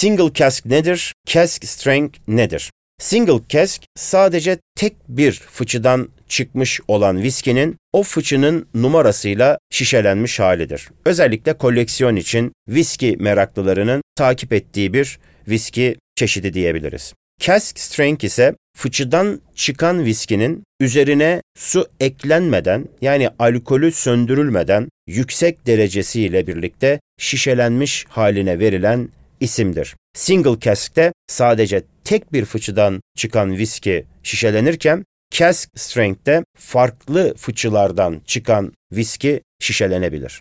Single cask nedir? Cask strength nedir? Single cask sadece tek bir fıçıdan çıkmış olan viskinin o fıçının numarasıyla şişelenmiş halidir. Özellikle koleksiyon için viski meraklılarının takip ettiği bir viski çeşidi diyebiliriz. Cask strength ise fıçıdan çıkan viskinin üzerine su eklenmeden yani alkolü söndürülmeden yüksek derecesiyle birlikte şişelenmiş haline verilen isimdir. Single cask'te sadece tek bir fıçıdan çıkan viski şişelenirken cask strength'te farklı fıçılardan çıkan viski şişelenebilir.